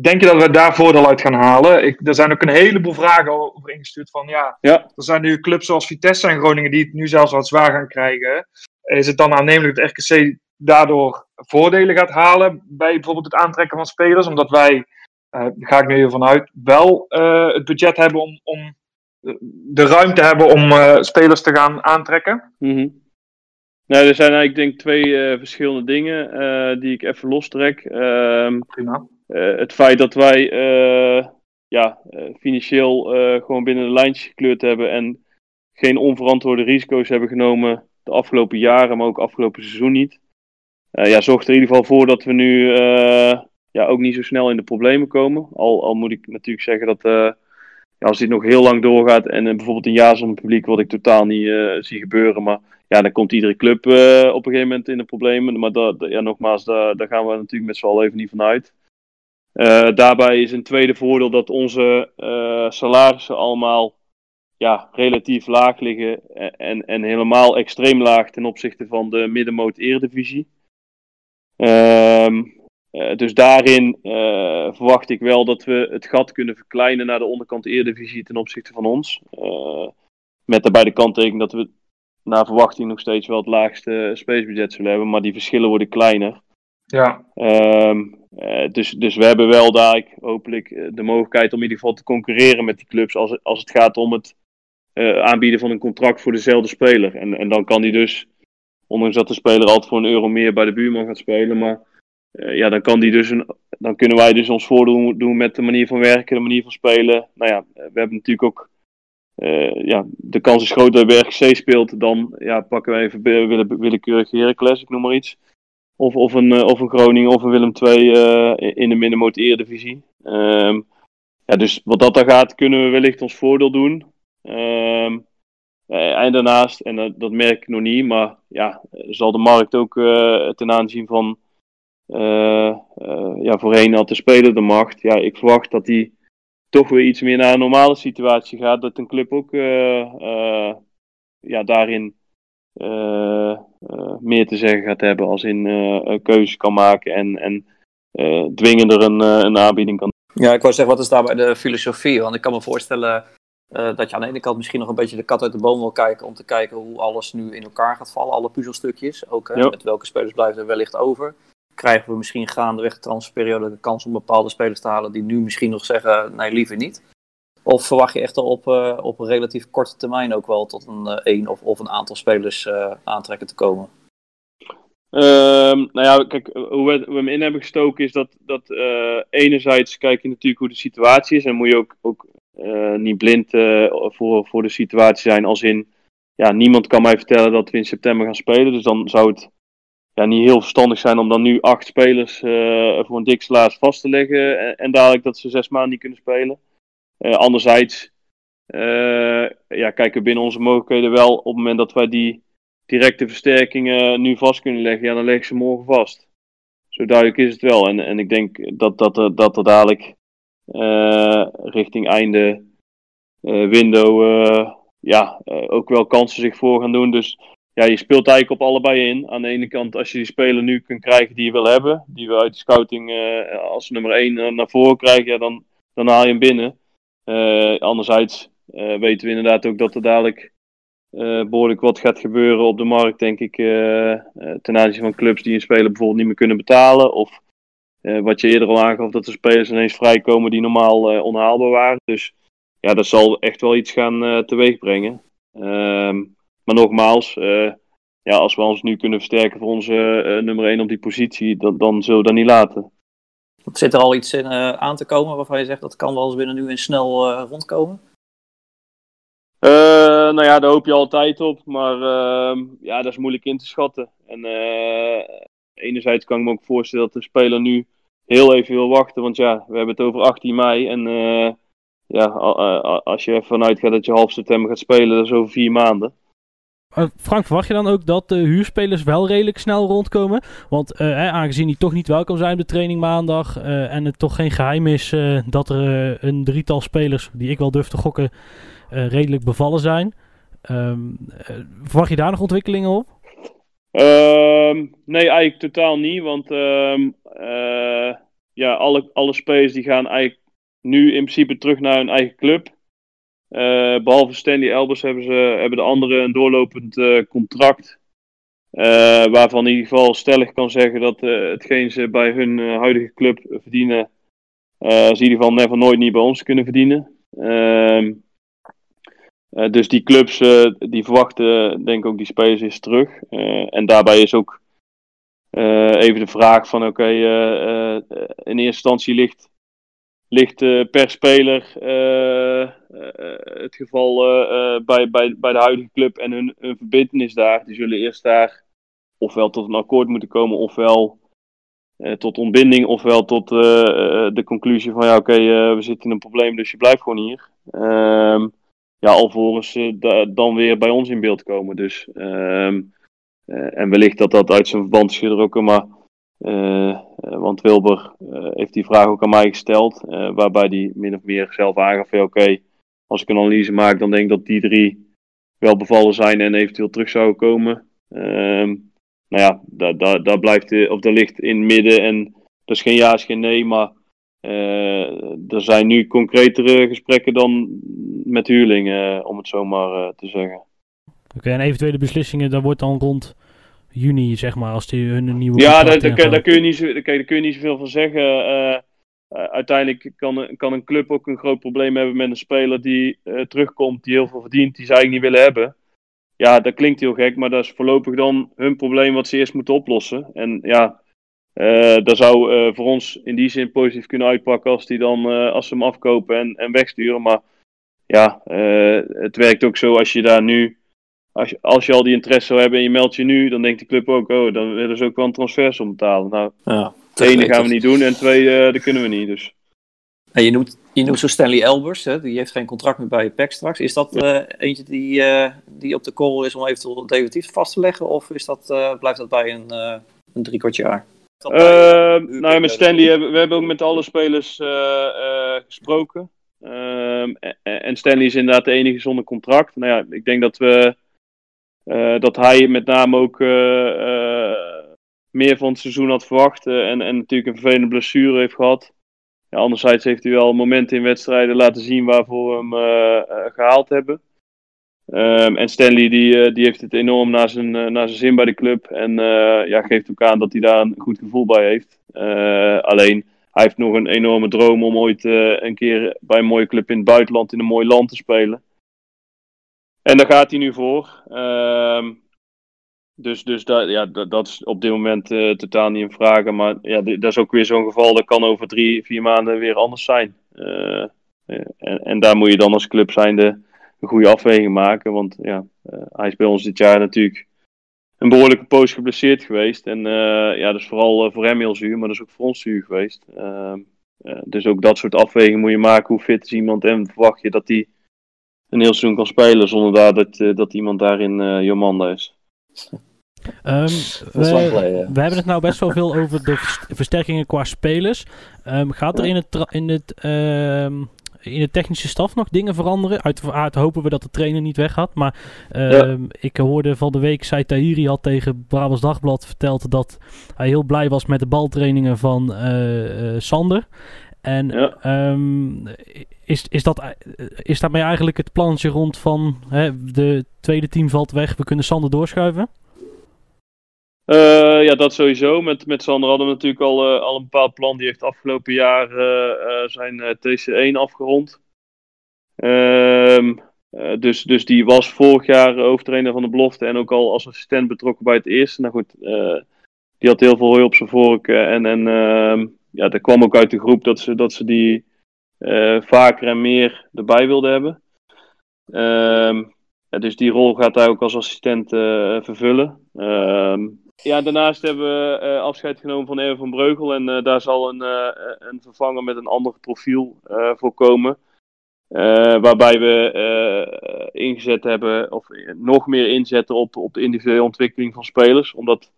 denk je dat we daar voordeel uit gaan halen? Ik, er zijn ook een heleboel vragen over ingestuurd van ja, Ja. er zijn nu clubs zoals Vitesse en Groningen die het nu zelfs wat zwaar gaan krijgen. Is het dan aannemelijk dat RKC daardoor voordelen gaat halen bij bijvoorbeeld het aantrekken van spelers? Omdat wij, eh, daar ga ik nu even vanuit, wel eh, het budget hebben om, om de ruimte hebben om eh, spelers te gaan aantrekken? Mhm. Nou, er zijn eigenlijk denk ik twee eh, verschillende dingen eh, die ik even lostrek. Ehm Prima. eh, het feit dat wij ja, financieel gewoon binnen de lijntjes gekleurd hebben en geen onverantwoorde risico's hebben genomen de afgelopen jaren, maar ook afgelopen seizoen niet. Ja, zorgt er in ieder geval voor dat we nu ja, ook niet zo snel in de problemen komen. Al, al moet ik natuurlijk zeggen dat ja, als dit nog heel lang doorgaat en bijvoorbeeld een jaar zonder publiek, wat ik totaal niet zie gebeuren, maar ja, dan komt iedere club eh, op een gegeven moment in de problemen. Maar dat, ja, nogmaals, daar, daar gaan we natuurlijk met z'n allen even niet van uit. Eh, daarbij is een tweede voordeel dat onze eh, salarissen allemaal ja, relatief laag liggen en, en, helemaal extreem laag ten opzichte van de middenmoot eredivisie. Ehm, eh, dus daarin verwacht ik wel dat we het gat kunnen verkleinen naar de onderkant eredivisie ten opzichte van ons. Met daarbij de kanttekening dat we naar verwachting nog steeds wel het laagste spacebudget zullen hebben, maar die verschillen worden kleiner. Ja, Ehm, eh, dus, dus we hebben wel daar ik, hopelijk eh, de mogelijkheid om in ieder geval te concurreren met die clubs als, als het gaat om het eh, aanbieden van een contract voor dezelfde speler. En, en dan kan die dus, ondanks dat de speler altijd voor een euro meer bij de buurman gaat spelen, maar ja, dan, kan die dus een, dan kunnen wij dus ons voordeel doen met de manier van werken, de manier van spelen. Nou ja, we hebben natuurlijk ook ja, de kans is groot dat RGC speelt, dan ja, pakken we even be- wille- willekeurig Heracles, ik noem maar iets. Of, of, een, eh, of een Groningen of een Willem II eh, in de middenmoot eredivisie. Ehm ja, dus wat dat dan gaat, kunnen we wellicht ons voordeel doen. Ehm, eh, en daarnaast, en dat, merk ik nog niet, maar ja, zal de markt ook eh, ten aanzien van eh, eh, ja, voorheen had de speler de macht. Ja, ik verwacht dat die toch weer iets meer naar een normale situatie gaat. Dat een club ook eh, eh, ja, daarin eh, meer te zeggen gaat hebben. Als in een keuze kan maken en, en dwingender een, een aanbieding kan Ja, ik wou zeggen, wat is daarbij de filosofie? Want ik kan me voorstellen dat je aan de ene kant misschien nog een beetje de kat uit de boom wil kijken. Om te kijken hoe alles nu in elkaar gaat vallen, alle puzzelstukjes. Ook met welke spelers blijven er wellicht over. Krijgen we misschien gaandeweg de transferperiode de kans om bepaalde spelers te halen die nu misschien nog zeggen, nee, liever niet? Of verwacht je echt op, eh, op een relatief korte termijn ook wel tot een eh, één of, of een aantal spelers eh, aantrekken te komen? Ehm, nou ja, kijk, hoe we, we hem in hebben gestoken is dat, dat enerzijds kijk je natuurlijk hoe de situatie is en moet je ook, ook niet blind voor, voor de situatie zijn als in, ja, niemand kan mij vertellen dat we in september gaan spelen, dus dan zou het ja, niet heel verstandig zijn om dan nu acht spelers eh, voor een dik salaris vast te leggen en, dadelijk dat ze zes maanden niet kunnen spelen. Eh, anderzijds eh, ja, kijken we binnen onze mogelijkheden wel op het moment dat wij die directe versterkingen nu vast kunnen leggen, ja, dan leg ik ze morgen vast. Zo duidelijk is het wel. En, en ik denk dat, dat, er, dat er dadelijk richting einde window ja, ook wel kansen zich voor gaan doen. Dus ja, je speelt eigenlijk op allebei in. Aan de ene kant, als je die speler nu kunt krijgen die je wil hebben, die we uit de scouting eh, als nummer 1 naar voren krijgen, ja, dan, dan haal je hem binnen. Eh, anderzijds eh, weten we inderdaad ook dat er dadelijk eh, behoorlijk wat gaat gebeuren op de markt, denk ik, eh, eh, ten aanzien van clubs die een speler bijvoorbeeld niet meer kunnen betalen. Of eh, wat je eerder al aangaf, dat er spelers ineens vrijkomen die normaal eh, onhaalbaar waren. Dus ja, dat zal echt wel iets gaan eh teweeg brengen. Ehm, maar nogmaals, eh, ja, als we ons nu kunnen versterken voor onze eh, nummer 1 op die positie, dan, dan zullen we dat niet laten. Zit er al iets in, eh, aan te komen waarvan je zegt dat kan wel eens binnen nu en snel eh, rondkomen? Eh, nou ja, daar hoop je altijd op, maar ehm, ja, dat is moeilijk in te schatten. En eh, enerzijds kan ik me ook voorstellen dat de speler nu heel even wil wachten, want ja, we hebben het over 18 mei en eh, ja, als je ervan uitgaat dat je half september gaat spelen, dat is over vier maanden. Eh, Frank, verwacht je dan ook dat de huurspelers wel redelijk snel rondkomen? Want eh, aangezien die toch niet welkom zijn op de training maandag eh, en het toch geen geheim is dat er een drietal spelers, die ik wel durf te gokken, redelijk bevallen zijn. Eh, verwacht je daar nog ontwikkelingen op? Ehm, nee, eigenlijk totaal niet. Want ehm, eh, ja, alle, alle spelers die gaan eigenlijk nu in principe terug naar hun eigen club. Eh, behalve Stanley Elbers hebben, ze, hebben de anderen een doorlopend eh, contract. eh, waarvan in ieder geval stellig kan zeggen dat hetgeen ze bij hun huidige club verdienen, ze in ieder geval never nooit niet bij ons kunnen verdienen. Ehm, eh, dus die clubs die verwachten denk ik ook die spelers eens terug. En daarbij is ook even de vraag van oké, in eerste instantie ligt, ligt eh, per speler eh, eh, het geval bij, bij, bij de huidige club en hun, hun verbindenis daar. Die zullen eerst daar ofwel tot een akkoord moeten komen, ofwel tot ontbinding, ofwel tot de conclusie van ja oké, we zitten in een probleem, dus je blijft gewoon hier. Ehm ja, alvorens ze da- dan weer bij ons in beeld komen. Dus, ehm, eh, en wellicht dat dat uit zijn verband is getrokken, maar eh, want Wilber eh, heeft die vraag ook aan mij gesteld, eh, waarbij hij min of meer zelf aangaf, oké, als ik een analyse maak, dan denk ik dat die drie wel bevallen zijn en eventueel terug zouden komen. Ehm, nou ja, daar daar daar of daar ligt in het midden en dat is geen ja, is geen nee, maar er zijn nu concretere gesprekken dan met huurlingen, om het zo maar te zeggen. Oké, en eventuele beslissingen, dat wordt dan rond juni, zeg maar, als die hun een nieuwe Ja, daar, kun- gaan. daar, kun je niet zo, daar, kun je- daar kun je niet zoveel van zeggen. Eh, eh, uiteindelijk kan, een- kan een club ook een groot probleem hebben met een speler die eh, terugkomt, die heel veel verdient, die ze eigenlijk niet willen hebben. Ja, dat klinkt heel gek, maar dat is voorlopig dan hun probleem wat ze eerst moeten oplossen. En ja, dat zou voor ons in die zin positief kunnen uitpakken als, die dan, als ze hem afkopen en, en wegsturen. Maar ja, het werkt ook zo als je daar nu als je, als je al die interesse zou hebben en je meldt je nu, dan denkt de club ook, oh, dan willen ze ook wel een transfersom betalen. Nou, Ja. één, dat gaan we niet doen en twee, dat kunnen we niet. Dus. En je noemt, je noemt zo Stanley Elbers, hè, die heeft geen contract meer bij PEC straks. Is dat eh, eentje die, eh, die op de korrel is om eventueel definitief vast te leggen? Of is dat, eh, blijft dat bij een, eh een drie kwart jaar? Is dat bij- Eh, nou ja, met Stanley hebben we hebben ook met alle spelers eh, eh, gesproken. Ehm, en, Stanley is inderdaad de enige zonder contract. Nou ja, ik denk dat we dat hij met name ook eh, eh, meer van het seizoen had verwacht. eh, en, en natuurlijk een vervelende blessure heeft gehad. Ja, anderzijds heeft hij wel momenten in wedstrijden laten zien waarvoor we hem eh, eh, gehaald hebben. Ehm, en Stanley die, eh, die heeft het enorm naar zijn, eh, naar zijn zin bij de club. En eh, ja, geeft ook aan dat hij daar een goed gevoel bij heeft. Eh, alleen, hij heeft nog een enorme droom om ooit eh, een keer bij een mooie club in het buitenland in een mooi land te spelen. En daar gaat hij nu voor. Ehm, dus dus dat, ja, dat, dat is op dit moment eh, totaal niet in vragen. Maar ja, dat is ook weer zo'n geval. Dat kan over drie, vier maanden weer anders zijn. Eh, eh, en, en daar moet je dan als club zijnde een goede afweging maken. Want ja, hij is bij ons dit jaar natuurlijk een behoorlijke poos geblesseerd geweest. En ja, dat is vooral voor hem heel zuur, maar dat is ook voor ons zuur geweest. Ehm, eh, dus ook dat soort afwegingen moet je maken. Hoe fit is iemand en verwacht je dat hij een heel seizoen kan spelen zonder daar dat, eh, dat iemand daarin eh Jomanda is. Ehm, we, hebben het nou best wel veel over de vers- versterkingen qua spelers. Ehm, gaat er in het, in, het, ehm, in de technische staf nog dingen veranderen? Uiteraard hopen we dat de trainer niet weggaat. Maar ehm, ik hoorde van de week, zei Tahiri had tegen Brabants Dagblad verteld dat hij heel blij was met de baltrainingen van eh, Sander. En Ja. ehm, is, is, dat, eh, is daarmee eigenlijk het plannetje rond van hè, de tweede team valt weg, we kunnen Sander doorschuiven? Eh, ja, dat sowieso. Met, met Sander hadden we natuurlijk al, eh, al een bepaald plan. Die heeft afgelopen jaar zijn eh, TC1 afgerond. Ehm, eh, dus, dus die was vorig jaar hoofdtrainer van de belofte en ook al als assistent betrokken bij het eerste. Nou goed, die had heel veel hooi op zijn vork. en en ehm, ja, dat kwam ook uit de groep dat ze, dat ze die eh, vaker en meer erbij wilden hebben. Ehm, ja, dus die rol gaat hij ook als assistent eh, vervullen. Ehm, ja, daarnaast hebben we eh, afscheid genomen van Erwin van Breugel. En daar zal een, een vervanger met een ander profiel voor komen. Waarbij we ingezet hebben, of nog meer inzetten op, op de individuele ontwikkeling van spelers. Omdat,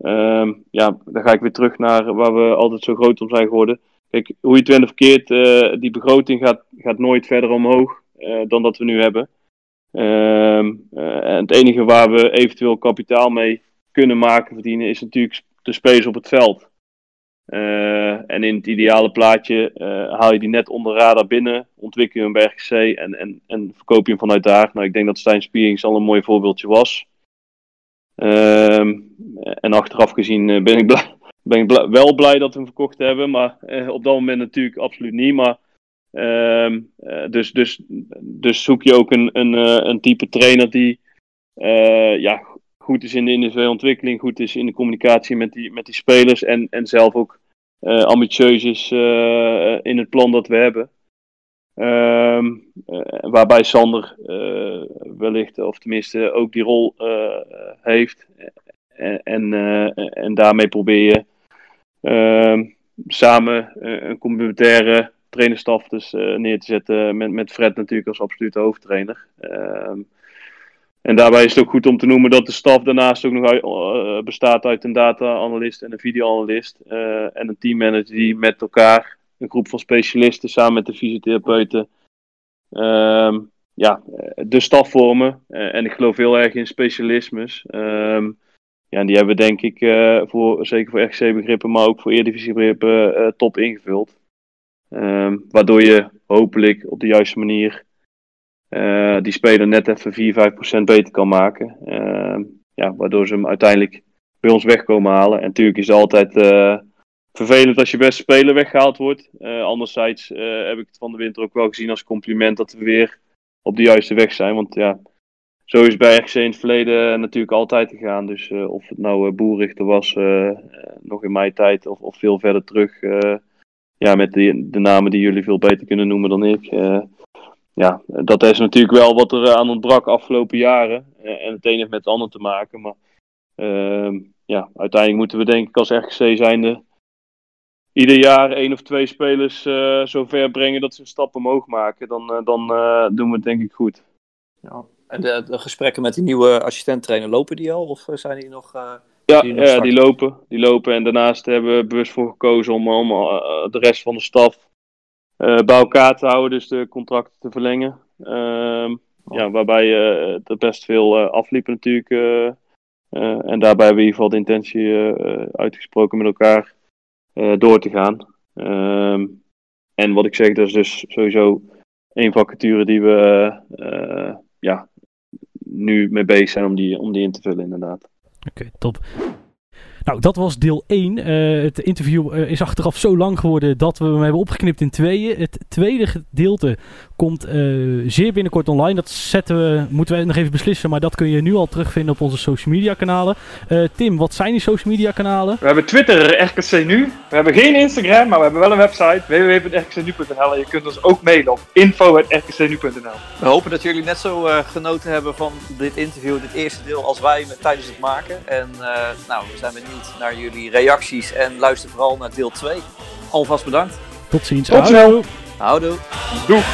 ehm, ja, dan ga ik weer terug naar waar we altijd zo groot om zijn geworden. Kijk, hoe je het went of eh, die begroting gaat, gaat nooit verder omhoog eh, dan dat we nu hebben. Eh, en het enige waar we eventueel kapitaal mee kunnen maken, verdienen, is natuurlijk de spelers op het veld. En in het ideale plaatje haal je die net onder radar binnen, ontwikkel je hem bij en, en, en verkoop je hem vanuit daar. Nou, ik denk dat Stijn Spierings al een mooi voorbeeldje was. Ehm, en achteraf gezien eh, ben ik, ben ik wel blij dat we hem verkocht hebben, maar eh, op dat moment natuurlijk absoluut niet. Maar, ehm, eh, dus, dus, dus zoek je ook een, een, een type trainer die ja, goed is in de individuele ontwikkeling, goed is in de communicatie met die, met die spelers en, en zelf ook ambitieus is in het plan dat we hebben. Ehm, eh, waarbij Sander wellicht, of tenminste ook die rol heeft. En, eh, en daarmee probeer je ehm, samen eh, een complementaire trainerstaf dus, eh, neer te zetten. Met, met Fred natuurlijk als absolute hoofdtrainer. Ehm, en daarbij is het ook goed om te noemen dat de staf daarnaast ook nog uit- bestaat uit een data-analyst en een video-analyst. en een teammanager die met elkaar, een groep van specialisten samen met de fysiotherapeuten, ehm, ja, eh, de staf vormen. Eh, en ik geloof heel erg in specialismes. Ehm, ja, en die hebben denk ik eh, voor, zeker voor RGC-begrippen, maar ook voor Eredivisie-begrippen top ingevuld. Ehm, waardoor je hopelijk op de juiste manier die speler net even 4, 5% beter kan maken. Ehm, ja, waardoor ze hem uiteindelijk bij ons weg komen halen. En natuurlijk is het altijd vervelend als je beste speler weggehaald wordt. Anderzijds heb ik het van de winter ook wel gezien als compliment dat we weer op de juiste weg zijn. Want ja, zo is bij RGC in het verleden natuurlijk altijd gegaan. Dus eh, of het nou eh, boerrichter was, eh, eh, nog in mijn tijd, of, of veel verder terug. eh, ja, met de, de namen die jullie veel beter kunnen noemen dan ik. eh, ja, dat is natuurlijk wel wat er eh, aan ontbrak afgelopen jaren. Eh, en het een heeft met het ander te maken. Maar ehm, ja, uiteindelijk moeten we denk ik als RGC zijnde ieder jaar één of twee spelers eh zo ver brengen dat ze een stap omhoog maken. Dan, eh, dan eh, doen we het denk ik goed. Ja. En de, de gesprekken met die nieuwe assistent-trainer, lopen die al? Of zijn die nog... Ja, Die nog ja die lopen. Die lopen. En daarnaast hebben we bewust voor gekozen om, om de rest van de staf bij elkaar te houden. Dus de contracten te verlengen. Ehm, ja, waarbij er best veel afliepen natuurlijk. en daarbij hebben we in ieder geval de intentie uitgesproken met elkaar door te gaan. Ehm, en wat ik zeg, dat is dus sowieso één vacature die we eh, ja, nu mee bezig zijn om die, om die in te vullen, inderdaad. Oké, top. Nou, dat was deel 1. Eh, het interview eh, is achteraf zo lang geworden dat we hem hebben opgeknipt in tweeën. Het tweede gedeelte komt eh, zeer binnenkort online. Dat zetten we, moeten we nog even beslissen, maar dat kun je nu al terugvinden op onze social media kanalen. Eh, Tim, wat zijn die social media kanalen? We hebben Twitter, RKC Nu. We hebben geen Instagram, maar we hebben wel een website, www.rkcnu.nl. En je kunt ons ook mailen op info.rkcnu.nl. We hopen dat jullie net zo eh, genoten hebben van dit interview, dit eerste deel, als wij met, tijdens het maken. En eh, nou, we zijn benieuwd naar jullie reacties en luister vooral naar deel 2. Alvast bedankt. Tot ziens. Tot snel. Houdoe. Houdoe. Doeg!